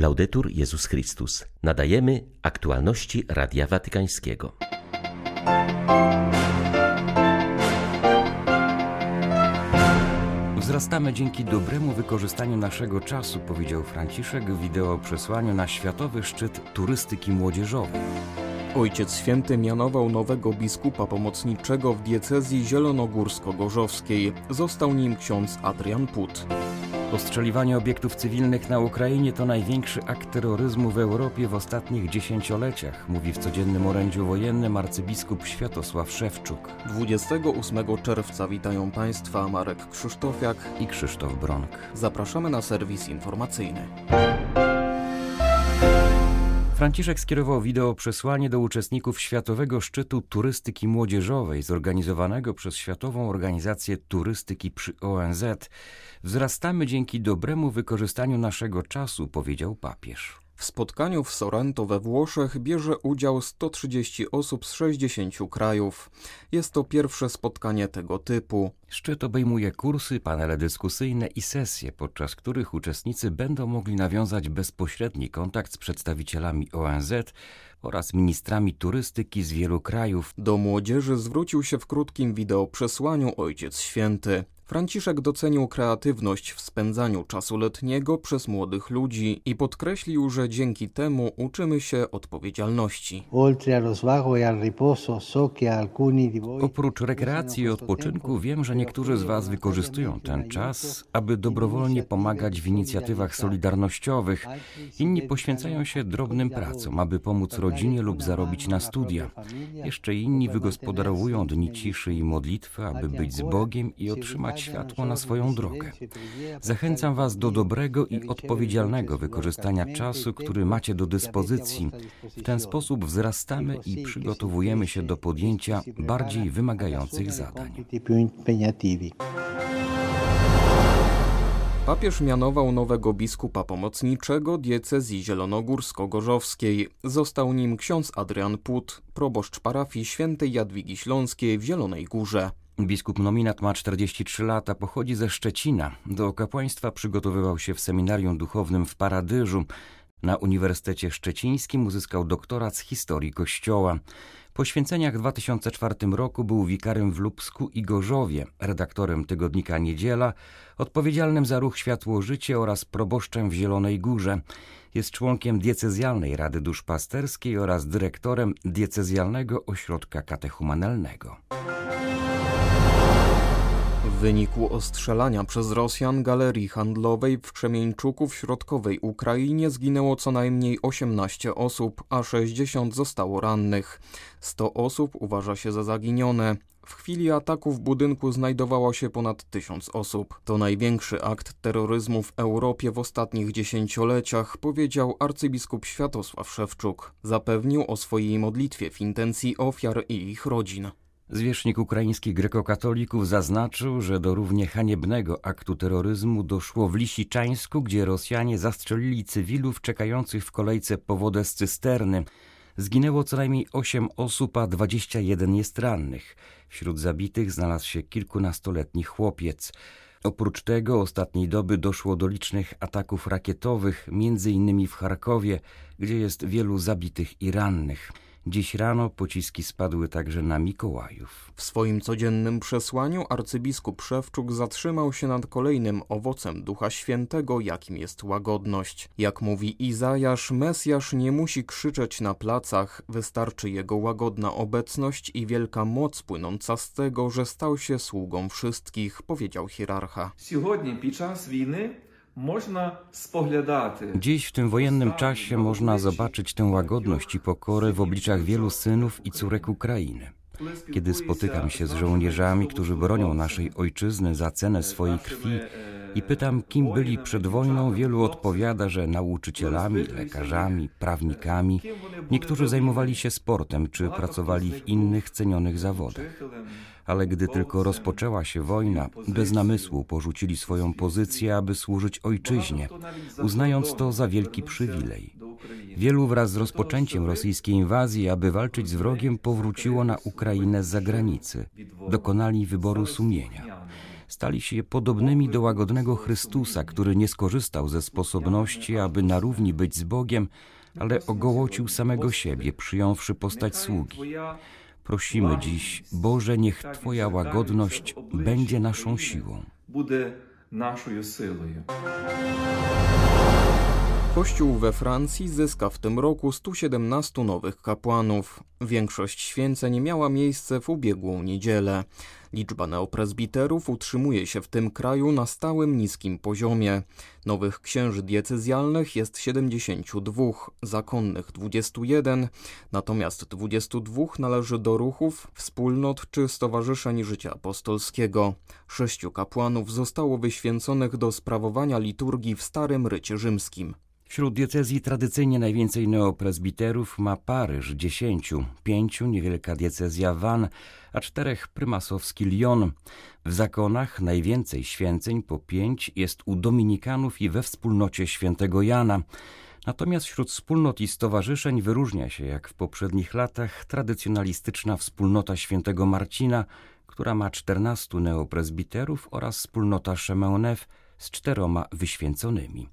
Laudetur Jezus Chrystus. Nadajemy aktualności Radia Watykańskiego. Wzrastamy dzięki dobremu wykorzystaniu naszego czasu, powiedział Franciszek w wideo przesłaniu na Światowy Szczyt Turystyki Młodzieżowej. Ojciec Święty mianował nowego biskupa pomocniczego w diecezji zielonogórsko-gorzowskiej. Został nim ksiądz Adrian Put. Ostrzeliwanie obiektów cywilnych na Ukrainie to największy akt terroryzmu w Europie w ostatnich dziesięcioleciach, mówi w codziennym orędziu wojennym arcybiskup Światosław Szewczuk. 28 czerwca witają Państwa Marek Krzysztofiak i Krzysztof Bronk. Zapraszamy na serwis informacyjny. Franciszek skierował wideo przesłanie do uczestników Światowego Szczytu Turystyki Młodzieżowej zorganizowanego przez Światową Organizację Turystyki przy ONZ. Wzrastamy dzięki dobremu wykorzystaniu naszego czasu, powiedział papież. W spotkaniu w Sorrento we Włoszech bierze udział 130 osób z 60 krajów. Jest to pierwsze spotkanie tego typu. Szczyt obejmuje kursy, panele dyskusyjne i sesje, podczas których uczestnicy będą mogli nawiązać bezpośredni kontakt z przedstawicielami ONZ oraz ministrami turystyki z wielu krajów. Do młodzieży zwrócił się w krótkim wideo przesłaniu Ojciec Święty. Franciszek docenił kreatywność w spędzaniu czasu letniego przez młodych ludzi i podkreślił, że dzięki temu uczymy się odpowiedzialności. Oprócz rekreacji i odpoczynku wiem, że niektórzy z Was wykorzystują ten czas, aby dobrowolnie pomagać w inicjatywach solidarnościowych. Inni poświęcają się drobnym pracom, aby pomóc rodzinie lub zarobić na studia. Jeszcze inni wygospodarowują dni ciszy i modlitwy, aby być z Bogiem i otrzymać światło na swoją drogę. Zachęcam Was do dobrego i odpowiedzialnego wykorzystania czasu, który macie do dyspozycji. W ten sposób wzrastamy i przygotowujemy się do podjęcia bardziej wymagających zadań. Papież mianował nowego biskupa pomocniczego diecezji zielonogórsko-gorzowskiej. Został nim ksiądz Adrian Put, proboszcz parafii świętej Jadwigi Śląskiej w Zielonej Górze. Biskup nominat ma 43 lata, pochodzi ze Szczecina. Do kapłaństwa przygotowywał się w seminarium duchownym w Paradyżu. Na Uniwersytecie Szczecińskim uzyskał doktorat z historii Kościoła. Po święceniach w 2004 roku był wikarym w Lubsku i Gorzowie, redaktorem tygodnika Niedziela, odpowiedzialnym za ruch Światło Życie oraz proboszczem w Zielonej Górze. Jest członkiem diecezjalnej Rady Duszpasterskiej oraz dyrektorem diecezjalnego ośrodka katechumenalnego. W wyniku ostrzelania przez Rosjan galerii handlowej w Krzemieńczuku w środkowej Ukrainie zginęło co najmniej 18 osób, a 60 zostało rannych. 100 osób uważa się za zaginione. W chwili ataku w budynku znajdowało się ponad tysiąc osób. To największy akt terroryzmu w Europie w ostatnich dziesięcioleciach, powiedział arcybiskup Światosław Szewczuk. Zapewnił o swojej modlitwie w intencji ofiar i ich rodzin. Zwierzchnik ukraińskich grekokatolików zaznaczył, że do równie haniebnego aktu terroryzmu doszło w Lisiczańsku, gdzie Rosjanie zastrzelili cywilów czekających w kolejce po wodę z cysterny. Zginęło co najmniej 8 osób, a 21 jest rannych. Wśród zabitych znalazł się kilkunastoletni chłopiec. Oprócz tego ostatniej doby doszło do licznych ataków rakietowych, między innymi w Charkowie, gdzie jest wielu zabitych i rannych. Dziś rano pociski spadły także na Mikołajów. W swoim codziennym przesłaniu arcybiskup Szewczuk zatrzymał się nad kolejnym owocem Ducha Świętego, jakim jest łagodność. Jak mówi Izajasz, Mesjasz nie musi krzyczeć na placach, wystarczy jego łagodna obecność i wielka moc płynąca z tego, że stał się sługą wszystkich, powiedział hierarcha. Сьогодні під час війни Dziś w tym wojennym czasie można zobaczyć tę łagodność i pokorę w obliczach wielu synów i córek Ukrainy. Kiedy spotykam się z żołnierzami, którzy bronią naszej ojczyzny za cenę swojej krwi i pytam, kim byli przed wojną, wielu odpowiada, że nauczycielami, lekarzami, prawnikami. Niektórzy zajmowali się sportem czy pracowali w innych cenionych zawodach. Ale gdy tylko rozpoczęła się wojna, bez namysłu porzucili swoją pozycję, aby służyć ojczyźnie, uznając to za wielki przywilej. Wielu wraz z rozpoczęciem rosyjskiej inwazji, aby walczyć z wrogiem, powróciło na Ukrainę z zagranicy. Dokonali wyboru sumienia stali się podobnymi do łagodnego Chrystusa, który nie skorzystał ze sposobności, aby na równi być z Bogiem, ale ogołocił samego siebie, przyjąwszy postać sługi. Prosimy dziś, Boże, niech Twoja łagodność będzie naszą siłą. Буде нашою силою. Kościół we Francji zyska w tym roku 117 nowych kapłanów. Większość święceń miała miejsce w ubiegłą niedzielę. Liczba neopresbiterów utrzymuje się w tym kraju na stałym niskim poziomie. Nowych księży diecezjalnych jest 72, zakonnych 21, natomiast 22 należy do ruchów, wspólnot czy stowarzyszeń życia apostolskiego. Sześciu kapłanów zostało wyświęconych do sprawowania liturgii w Starym Rycie Rzymskim. Wśród diecezji tradycyjnie najwięcej neopresbiterów ma Paryż dziesięciu, pięciu niewielka diecezja Van, a czterech prymasowski Lyon. W zakonach najwięcej święceń po pięć jest u dominikanów i we wspólnocie świętego Jana. Natomiast wśród wspólnot i stowarzyszeń wyróżnia się, jak w poprzednich latach, tradycjonalistyczna wspólnota świętego Marcina, która ma czternastu neopresbiterów oraz wspólnota Chemeneuf z czteroma wyświęconymi.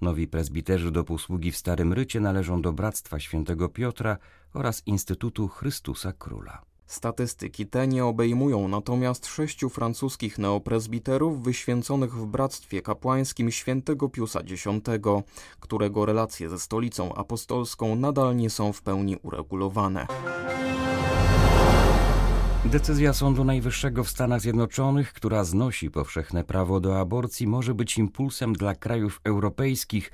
Nowi prezbiterzy do posługi w Starym Rycie należą do Bractwa Świętego Piotra oraz Instytutu Chrystusa Króla. Statystyki te nie obejmują natomiast sześciu francuskich neopresbiterów wyświęconych w Bractwie Kapłańskim Świętego Piusa X, którego relacje ze stolicą apostolską nadal nie są w pełni uregulowane. Decyzja Sądu Najwyższego w Stanach Zjednoczonych, która znosi powszechne prawo do aborcji, może być impulsem dla krajów europejskich,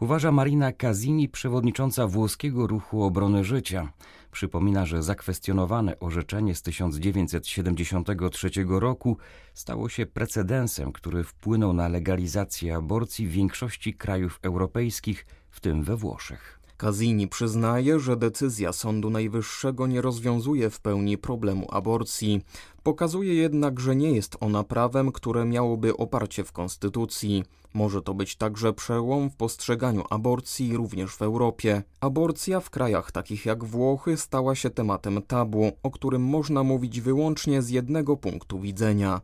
uważa Marina Casini, przewodnicząca włoskiego ruchu obrony życia. Przypomina, że zakwestionowane orzeczenie z 1973 roku stało się precedensem, który wpłynął na legalizację aborcji w większości krajów europejskich, w tym we Włoszech. Casini przyznaje, że decyzja Sądu Najwyższego nie rozwiązuje w pełni problemu aborcji. Pokazuje jednak, że nie jest ona prawem, które miałoby oparcie w Konstytucji. Może to być także przełom w postrzeganiu aborcji również w Europie. Aborcja w krajach takich jak Włochy stała się tematem tabu, o którym można mówić wyłącznie z jednego punktu widzenia.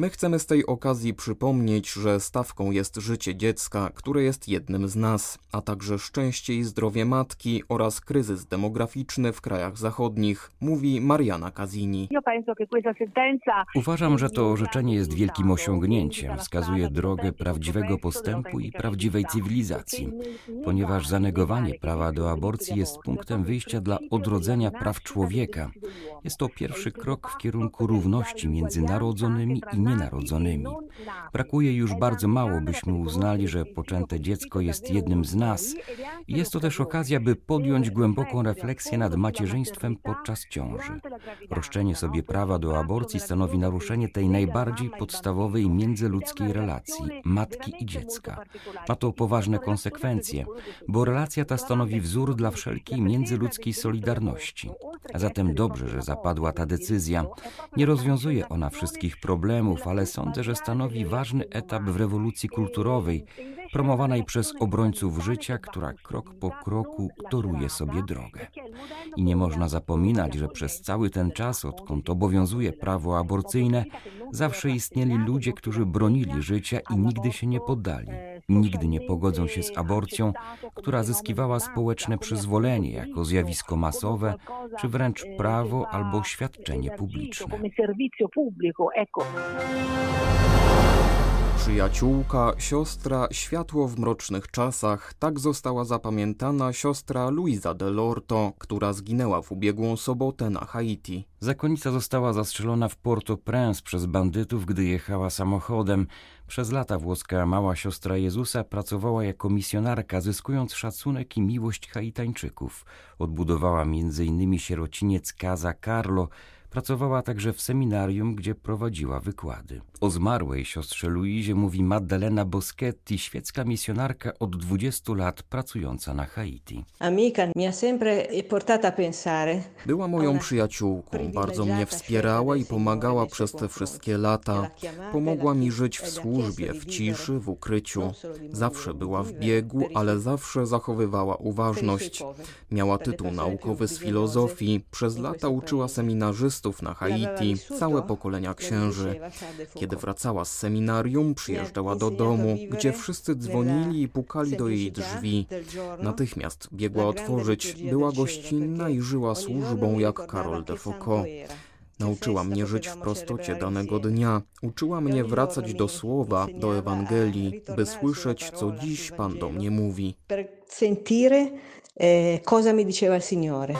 My chcemy z tej okazji przypomnieć, że stawką jest życie dziecka, które jest jednym z nas, a także szczęście i zdrowie matki oraz kryzys demograficzny w krajach zachodnich, mówi Mariana Casini. Uważam, że to orzeczenie jest wielkim osiągnięciem, wskazuje drogę prawdziwego postępu i prawdziwej cywilizacji, ponieważ zanegowanie prawa do aborcji jest punktem wyjścia dla odrodzenia praw człowieka. Jest to pierwszy krok w kierunku równości między narodzonymi i nienarodzonymi. Brakuje już bardzo mało, byśmy uznali, że poczęte dziecko jest jednym z nas. Jest to też okazja, by podjąć głęboką refleksję nad macierzyństwem podczas ciąży. Roszczenie sobie prawa do aborcji stanowi naruszenie tej najbardziej podstawowej międzyludzkiej relacji matki i dziecka. Ma to poważne konsekwencje, bo relacja ta stanowi wzór dla wszelkiej międzyludzkiej solidarności. A zatem dobrze, że zapadła ta decyzja. Nie rozwiązuje ona wszystkich problemów, ale sądzę, że stanowi ważny etap w rewolucji kulturowej, promowanej przez obrońców życia, która krok po kroku toruje sobie drogę. I nie można zapominać, że przez cały ten czas, odkąd obowiązuje prawo aborcyjne, zawsze istnieli ludzie, którzy bronili życia i nigdy się nie poddali. Nigdy nie pogodzą się z aborcją, która zyskiwała społeczne przyzwolenie jako zjawisko masowe, czy wręcz prawo albo świadczenie publiczne. Przyjaciółka, siostra, światło w mrocznych czasach, tak została zapamiętana siostra Luisa Delorto, która zginęła w ubiegłą sobotę na Haiti. Zakonnica została zastrzelona w Port-au-Prince przez bandytów, gdy jechała samochodem. Przez lata włoska mała siostra Jezusa pracowała jako misjonarka, zyskując szacunek i miłość Haitańczyków. Odbudowała m.in. sierociniec Casa Carlo, Pracowała także w seminarium, gdzie prowadziła wykłady. O zmarłej siostrze Luizie mówi Maddalena Boschetti, świecka misjonarka od 20 lat pracująca na Haiti. Była moją przyjaciółką, bardzo mnie wspierała i pomagała przez te wszystkie lata. Pomogła mi żyć w służbie, w ciszy, w ukryciu. Zawsze była w biegu, ale zawsze zachowywała uważność. Miała tytuł naukowy z filozofii, przez lata uczyła seminarzystów chrzestów na Haiti, całe pokolenia księży. Kiedy wracała z seminarium, przyjeżdżała do domu, gdzie wszyscy dzwonili i pukali do jej drzwi. Natychmiast biegła otworzyć, była gościnna i żyła służbą jak Karol de Foucault. Nauczyła mnie żyć w prostocie danego dnia. Uczyła mnie wracać do słowa, do Ewangelii, by słyszeć, co dziś Pan do mnie mówi. sentire eh, cosa mi diceva il Signore.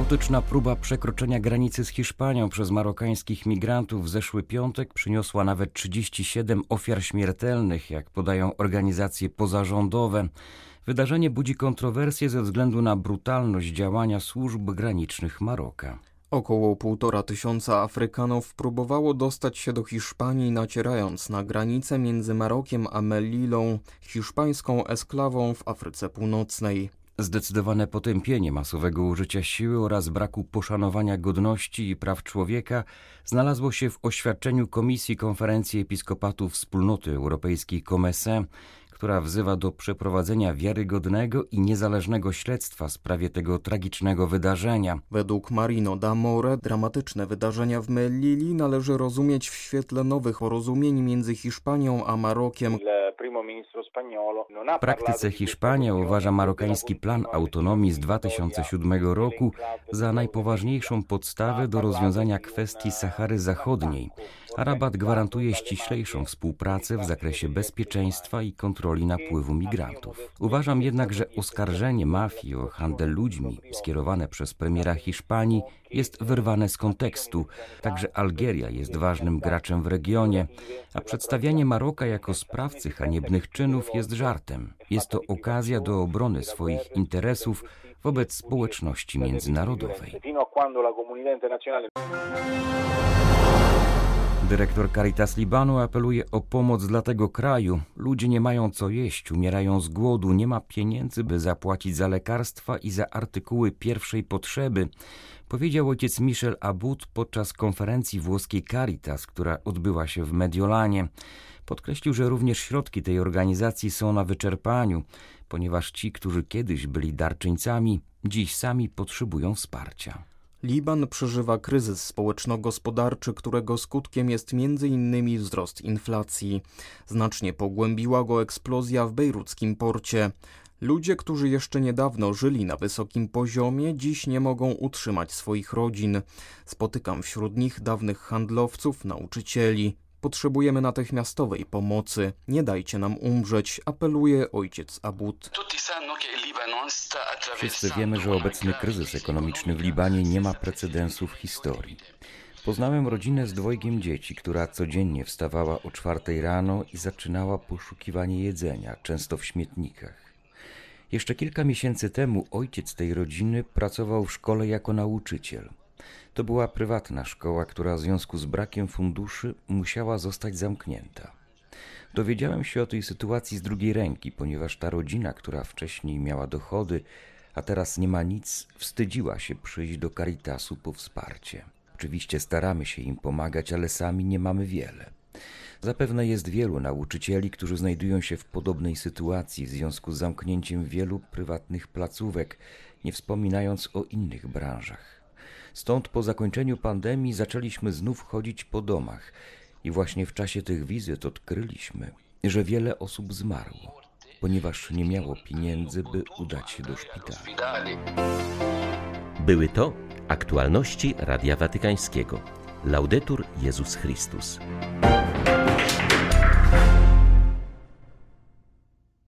Chaotyczna próba przekroczenia granicy z Hiszpanią przez marokańskich migrantów w zeszły piątek przyniosła nawet 37 ofiar śmiertelnych, jak podają organizacje pozarządowe. Wydarzenie budzi kontrowersje ze względu na brutalność działania służb granicznych Maroka. Około półtora tysiąca Afrykanów próbowało dostać się do Hiszpanii, nacierając na granicę między Marokiem a Melillą, hiszpańską esklawą w Afryce Północnej. Zdecydowane potępienie masowego użycia siły oraz braku poszanowania godności i praw człowieka znalazło się w oświadczeniu Komisji Konferencji Episkopatów Wspólnoty Europejskiej COMESE, która wzywa do przeprowadzenia wiarygodnego i niezależnego śledztwa w sprawie tego tragicznego wydarzenia. Według Marino D'Amore dramatyczne wydarzenia w Melilli należy rozumieć w świetle nowych porozumień między Hiszpanią a Marokiem. W praktyce Hiszpania uważa marokański plan autonomii z 2007 roku za najpoważniejszą podstawę do rozwiązania kwestii Sahary Zachodniej, rabat gwarantuje ściślejszą współpracę w zakresie bezpieczeństwa i kontroli napływu migrantów. Uważam jednak, że oskarżenie mafii o handel ludźmi skierowane przez premiera Hiszpanii jest wyrwane z kontekstu. Także Algieria jest ważnym graczem w regionie, a przedstawianie Maroka jako sprawcy haniebnych czynów jest żartem. Jest to okazja do obrony swoich interesów wobec społeczności międzynarodowej. Dyrektor Caritas Libanu apeluje o pomoc dla tego kraju. Ludzie nie mają co jeść, umierają z głodu, nie ma pieniędzy, by zapłacić za lekarstwa i za artykuły pierwszej potrzeby, powiedział ojciec Michel Abud podczas konferencji włoskiej Caritas, która odbyła się w Mediolanie. Podkreślił, że również środki tej organizacji są na wyczerpaniu, ponieważ ci, którzy kiedyś byli darczyńcami, dziś sami potrzebują wsparcia. Liban przeżywa kryzys społeczno-gospodarczy, którego skutkiem jest m.in. wzrost inflacji. Znacznie pogłębiła go eksplozja w bejruckim porcie. Ludzie, którzy jeszcze niedawno żyli na wysokim poziomie, dziś nie mogą utrzymać swoich rodzin. Spotykam wśród nich dawnych handlowców, nauczycieli. Potrzebujemy natychmiastowej pomocy. Nie dajcie nam umrzeć, apeluje ojciec Abud. Wszyscy wiemy, że obecny kryzys ekonomiczny w Libanie nie ma precedensu w historii. Poznałem rodzinę z dwojgiem dzieci, która codziennie wstawała o czwartej rano i zaczynała poszukiwanie jedzenia, często w śmietnikach. Jeszcze kilka miesięcy temu ojciec tej rodziny pracował w szkole jako nauczyciel. To była prywatna szkoła, która w związku z brakiem funduszy musiała zostać zamknięta. Dowiedziałem się o tej sytuacji z drugiej ręki, ponieważ ta rodzina, która wcześniej miała dochody, a teraz nie ma nic, wstydziła się przyjść do Caritasu po wsparcie. Oczywiście staramy się im pomagać, ale sami nie mamy wiele. Zapewne jest wielu nauczycieli, którzy znajdują się w podobnej sytuacji w związku z zamknięciem wielu prywatnych placówek, nie wspominając o innych branżach. Stąd po zakończeniu pandemii zaczęliśmy znów chodzić po domach i właśnie w czasie tych wizyt odkryliśmy, że wiele osób zmarło, ponieważ nie miało pieniędzy, by udać się do szpitala. Były to aktualności Radia Watykańskiego. Laudetur Jezus Chrystus.